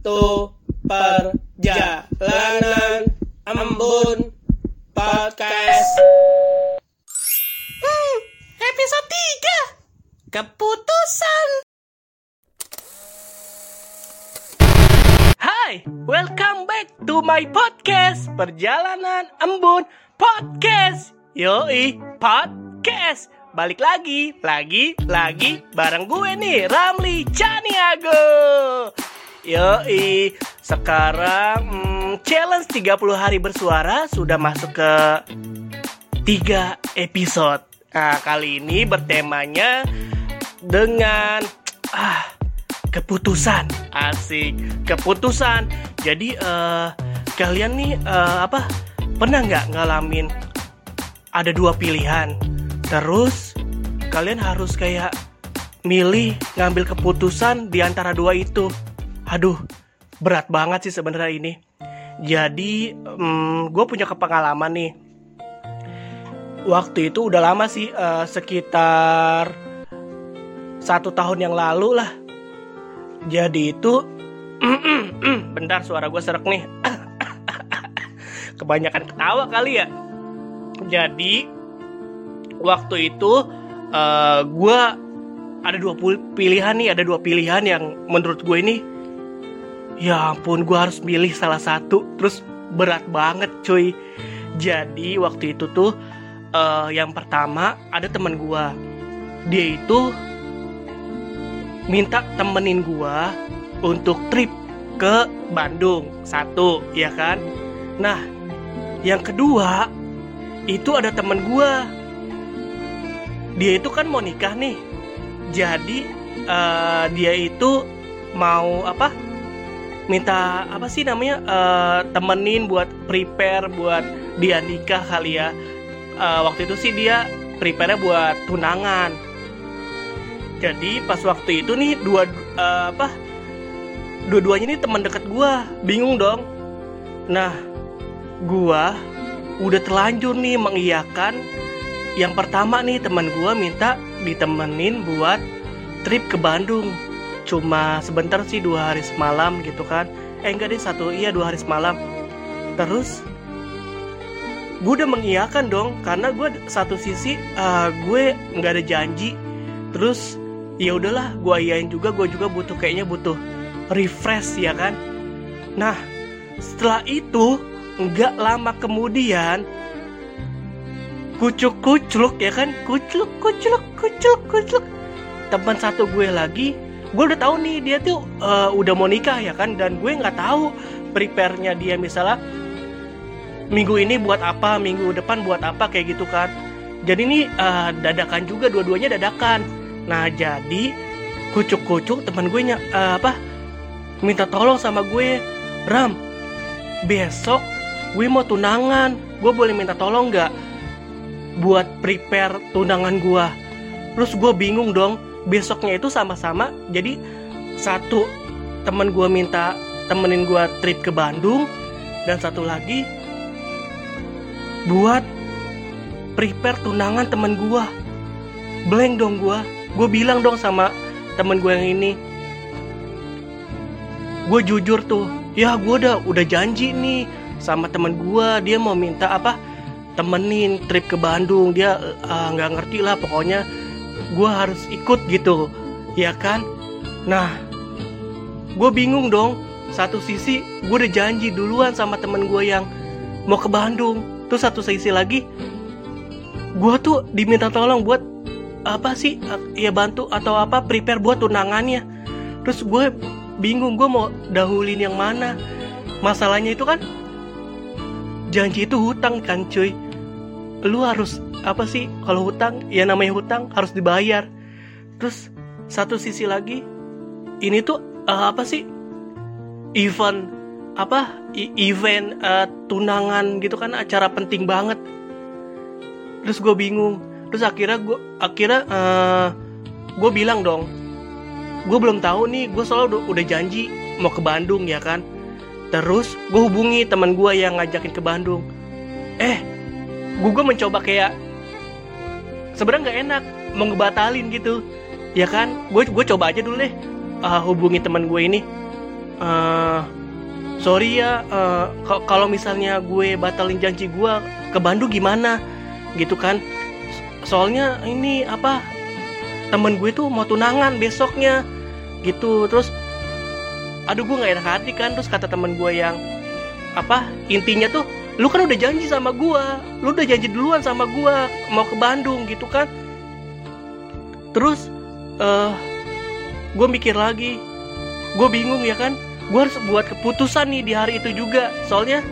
Satu perjalanan. Embun podcast. Hmm, episode 3 Keputusan. Hai, welcome back to my podcast. Perjalanan Embun Podcast. Yoi, podcast. Balik lagi, lagi, lagi Bareng gue nih, Ramli Caniago Yoi, sekarang hmm, challenge 30 hari bersuara Sudah masuk ke 3 episode. Nah, kali ini bertemanya dengan ah keputusan. Asik. Keputusan. Jadi eh kalian nih eh, apa pernah nggak ngalamin ada dua pilihan? Terus kalian harus kayak milih ngambil keputusan di antara dua itu aduh berat banget sih sebenarnya ini. Jadi hmm, gue punya kepengalaman nih. Waktu itu udah lama sih eh, sekitar satu tahun yang lalu lah. Jadi itu bentar suara gue serak nih. Kebanyakan ketawa kali ya. Jadi waktu itu eh, gue ada dua pilihan nih ada dua pilihan yang menurut gue ini ya ampun gue harus milih salah satu. Terus berat banget cuy. Jadi waktu itu tuh eh, yang pertama ada teman gua. Dia itu minta temenin gua untuk trip ke Bandung. Satu ya kan? Nah yang kedua itu ada temen gua. Dia itu kan mau nikah nih. Jadi eh, dia itu mau apa minta apa sih namanya eh, temenin buat prepare buat dia nikah kali ya Eh, waktu itu sih dia prepare buat tunangan. Jadi pas waktu itu nih dua eh, apa dua-duanya nih teman dekat gua, bingung dong. Nah, gua udah terlanjur nih mengiyakan yang pertama nih teman gua minta ditemenin buat trip ke Bandung. Cuma sebentar sih dua hari semalam gitu kan. Eh enggak deh satu iya dua hari semalam. Terus gue udah mengiyakan dong karena gue satu sisi uh, gue nggak ada janji terus ya udahlah gue iyain juga gue juga butuh kayaknya butuh refresh ya kan nah setelah itu nggak lama kemudian kucuk kucluk ya kan kucluk kucluk kucluk kucluk teman satu gue lagi gue udah tahu nih dia tuh uh, udah mau nikah ya kan? Dan gue nggak tahu prepare-nya dia misalnya minggu ini buat apa minggu depan buat apa kayak gitu kan. Jadi ini uh, dadakan juga dua-duanya dadakan. Nah jadi kucuk-kucuk teman gue nya uh, apa minta tolong sama gue ram besok gue mau tunangan gue boleh minta tolong nggak buat prepare tunangan gue? Terus gue bingung dong besoknya itu sama-sama jadi satu temen gue minta temenin gue trip ke Bandung dan satu lagi buat prepare tunangan temen gua. Blank dong gua. Gue bilang dong sama temen gue yang ini gue jujur tuh ya gue udah udah janji nih sama temen gue dia mau minta apa? Temenin trip ke Bandung. Dia nggak uh, ngerti lah pokoknya gue harus ikut gitu ya kan? Nah gue bingung dong. Satu sisi gue udah janji duluan sama temen gue yang mau ke Bandung. Terus satu sisi lagi gue tuh diminta tolong buat apa sih? Ya bantu atau apa prepare buat tunangannya. Terus gue bingung gue mau dahulin yang mana. Masalahnya itu kan janji itu hutang kan cuy lu harus apa sih kalau hutang ya namanya hutang harus dibayar. Terus satu sisi lagi ini tuh uh, apa sih event apa event uh, tunangan gitu kan acara penting banget. Terus gue bingung terus akhirnya gue akhirnya uh, gue bilang dong gue belum tahu nih gue soalnya udah, udah janji mau ke Bandung ya kan? Terus gue hubungi teman gue yang ngajakin ke Bandung eh gue mencoba kayak sebenarnya nggak enak mau ngebatalin gitu. Ya kan? Gue gue coba aja dulu deh uh, hubungi teman gue ini. Eh sorry ya ka- kalau misalnya gue batalin janji gue ke Bandung gimana? Gitu kan? Soalnya ini apa temen gue tuh mau tunangan besoknya. Gitu terus aduh gue nggak enak hati kan? Terus kata temen gue yang apa intinya tuh lu kan udah janji sama gue lu udah janji duluan sama gue mau ke Bandung gitu kan? Terus eh gue mikir lagi. Gue bingung ya kan? Gue harus buat keputusan nih di hari itu juga. Soalnya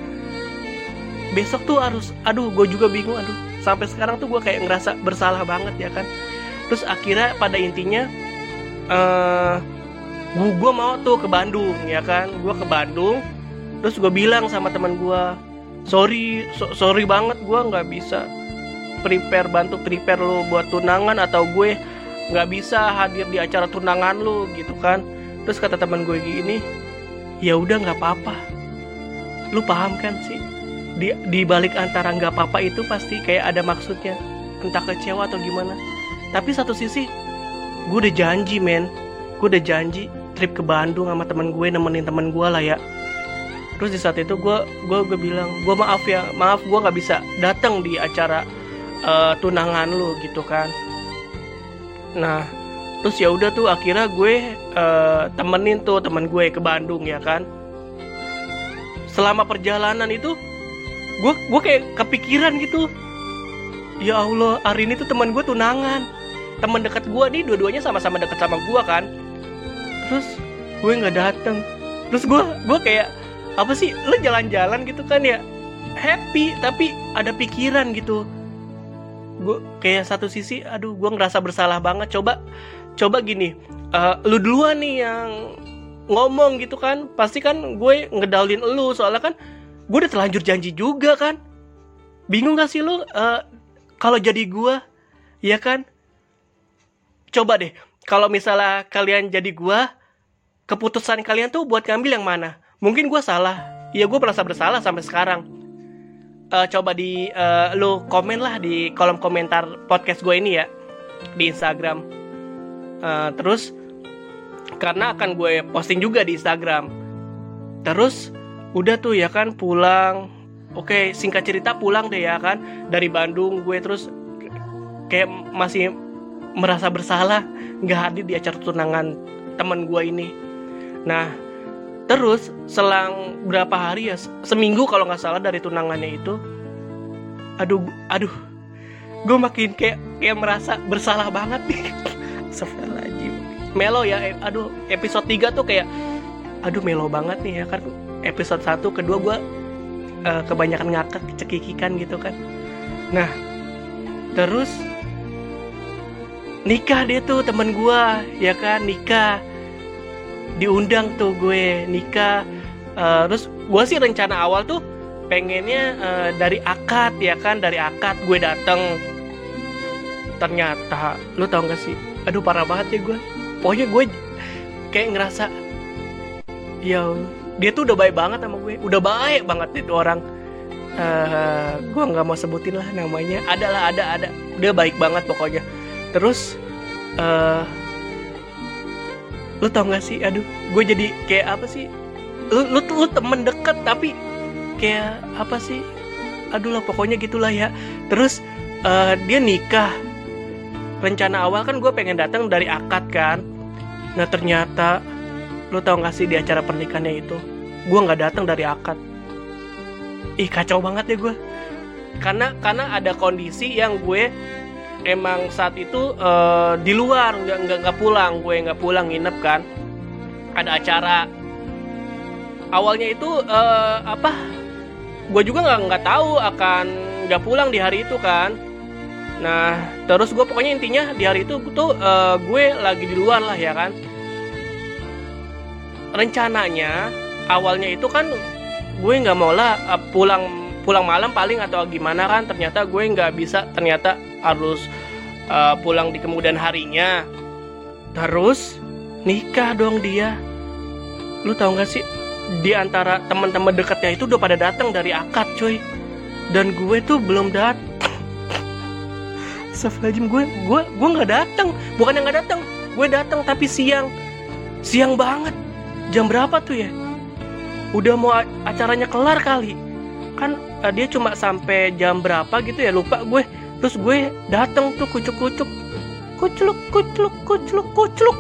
besok tuh harus aduh gue juga bingung aduh. Sampai sekarang tuh gue kayak ngerasa bersalah banget ya kan? Terus akhirnya pada intinya eh gue gue mau tuh ke Bandung ya kan? Gue ke Bandung terus gue bilang sama teman gue sorry so- sorry banget gue nggak bisa prepare bantu prepare lo buat tunangan atau gue nggak bisa hadir di acara tunangan lo gitu kan. Terus kata teman gue gini ya udah nggak apa-apa. Lu paham kan sih? Di di balik antara nggak apa-apa itu pasti kayak ada maksudnya entah kecewa atau gimana. Tapi satu sisi gue udah janji men. Gue udah janji trip ke Bandung sama temen gue nemenin temen gue lah ya terus di saat itu gue gue gue bilang gue maaf ya maaf gue nggak bisa datang di acara eh, tunangan lu gitu kan. Nah terus ya udah tuh akhirnya gue eh, temenin tuh temen gue ke Bandung ya kan. Selama perjalanan itu gue gue kayak kepikiran gitu. Ya Allah hari ini tuh teman gue tunangan. Teman dekat gue nih dua-duanya sama-sama dekat sama gue kan. Terus gue nggak dateng. Terus gue gue kayak apa sih? Lu jalan-jalan gitu kan ya happy tapi ada pikiran gitu. Gue kayak satu sisi aduh gue ngerasa bersalah banget. Coba coba gini eh, lu duluan nih yang ngomong gitu kan. Pasti kan gue ngedalin lu soalnya kan gue udah terlanjur janji juga kan. Bingung gak sih lu eh, kalau jadi gue ya kan? Coba deh kalau misalnya kalian jadi gue keputusan kalian tuh buat ngambil yang mana mungkin gue salah. Ya gue merasa bersalah sampai sekarang. Eh, coba di eh, lu komen lah di kolom komentar podcast gue ini ya di Instagram. Eh, terus karena akan gue posting juga di Instagram. Terus udah tuh ya kan pulang. Oke singkat cerita pulang deh ya kan dari Bandung gue terus kayak masih merasa bersalah nggak hadir di acara tunangan teman gue ini. Nah terus selang berapa hari ya se- seminggu kalau nggak salah dari tunangannya itu aduh aduh gue makin kayak kayak merasa bersalah banget nih. Astagfirullahaladzim. Melo ya eh, aduh episode 3 tuh kayak aduh melo banget nih ya kan episode 1 kedua gue eh, kebanyakan ngakak cekikikan gitu kan. Nah terus nikah dia tuh temen gue ya kan nikah diundang tuh gue nikah. Eh, terus gue sih rencana awal tuh pengennya eh, dari akad ya kan? Dari akad gue dateng. Ternyata lu tau gak sih? Aduh parah banget ya gue pokoknya gue kayak ngerasa ya dia tuh udah baik banget sama gue. Udah baik banget itu orang. Eh gue nggak mau sebutin lah namanya. Ada lah ada ada. Dia baik banget pokoknya. Terus eh lu tau gak sih? Aduh gue jadi kayak apa sih? Lu lu lu temen deket tapi kayak apa sih? Aduh lah pokoknya gitulah ya. Terus eh, dia nikah. Rencana awal kan gue pengen datang dari akad kan. Nah ternyata lu tau gak sih di acara pernikahannya itu? Gue nggak datang dari akad. Ih kacau banget ya gue karena karena ada kondisi yang gue emang saat itu eh, di luar nggak nggak nggak pulang gue nggak pulang nginep kan. Ada acara. Awalnya itu eh, apa gue juga nggak nggak tahu akan nggak pulang di hari itu kan. Nah terus gue pokoknya intinya di hari itu tuh eh, gue lagi di luar lah ya kan. Rencananya awalnya itu kan gue nggak mau lah eh, pulang pulang malam paling atau gimana kan ternyata gue nggak bisa ternyata harus eh, pulang di kemudian harinya. Terus nikah dong dia. Lu tau gak sih di antara teman-teman dekatnya itu udah pada datang dari akad cuy. Dan gue tuh belum datang Astagfirullahaladzim gue gue gue nggak datang. Bukan yang nggak datang gue datang tapi siang. Siang banget. Jam berapa tuh ya? Udah mau acaranya kelar kali kan eh, dia cuma sampai jam berapa gitu ya? Lupa gue. Terus gue dateng tuh kucuk kucuk kucluk kucluk kucluk.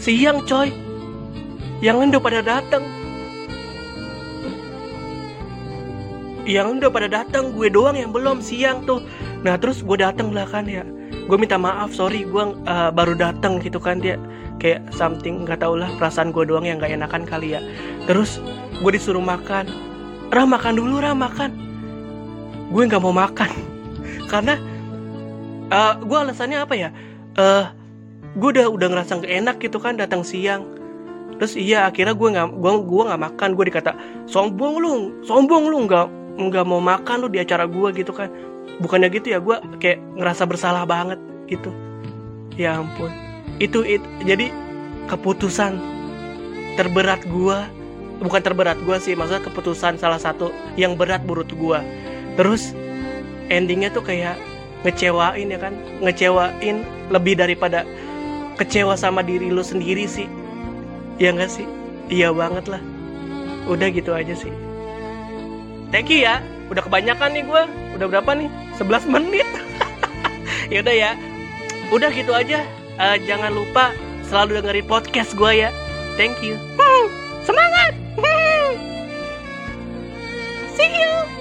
Siang coy. Yang udah pada datang yang udah pada datang gue doang yang belum siang tuh. Nah terus gue datang lah kan ya. Gue minta maaf sorry. Gue uh, baru datang gitu kan dia. Kayak something nggak tau lah. Perasaan gue doang yang nggak enakan kali ya. Terus gue disuruh makan Rah makan dulu Rah makan. Gue nggak mau makan. Karena uh, gue alasannya apa ya? Eh gue udah udah ngerasa gak enak gitu kan datang siang. Terus iya akhirnya gue nggak gue gue nggak makan. Gue dikata sombong lu sombong lu nggak nggak mau makan lu di acara gue gitu kan. Bukannya gitu ya gue kayak ngerasa bersalah banget gitu. Ya ampun. Itu it, jadi keputusan terberat gue bukan terberat gue sih maksudnya keputusan salah satu yang berat menurut gue terus endingnya tuh kayak ngecewain ya kan? Ngecewain lebih daripada kecewa sama diri lu sendiri sih. Ya enggak sih? Iya banget lah. Udah gitu aja sih. Thank you ya. Udah kebanyakan nih gue udah berapa nih? 11 menit. Ya udah ya. Udah gitu aja. Eh, jangan lupa selalu dengerin podcast gue ya. Thank you. Semangat See you!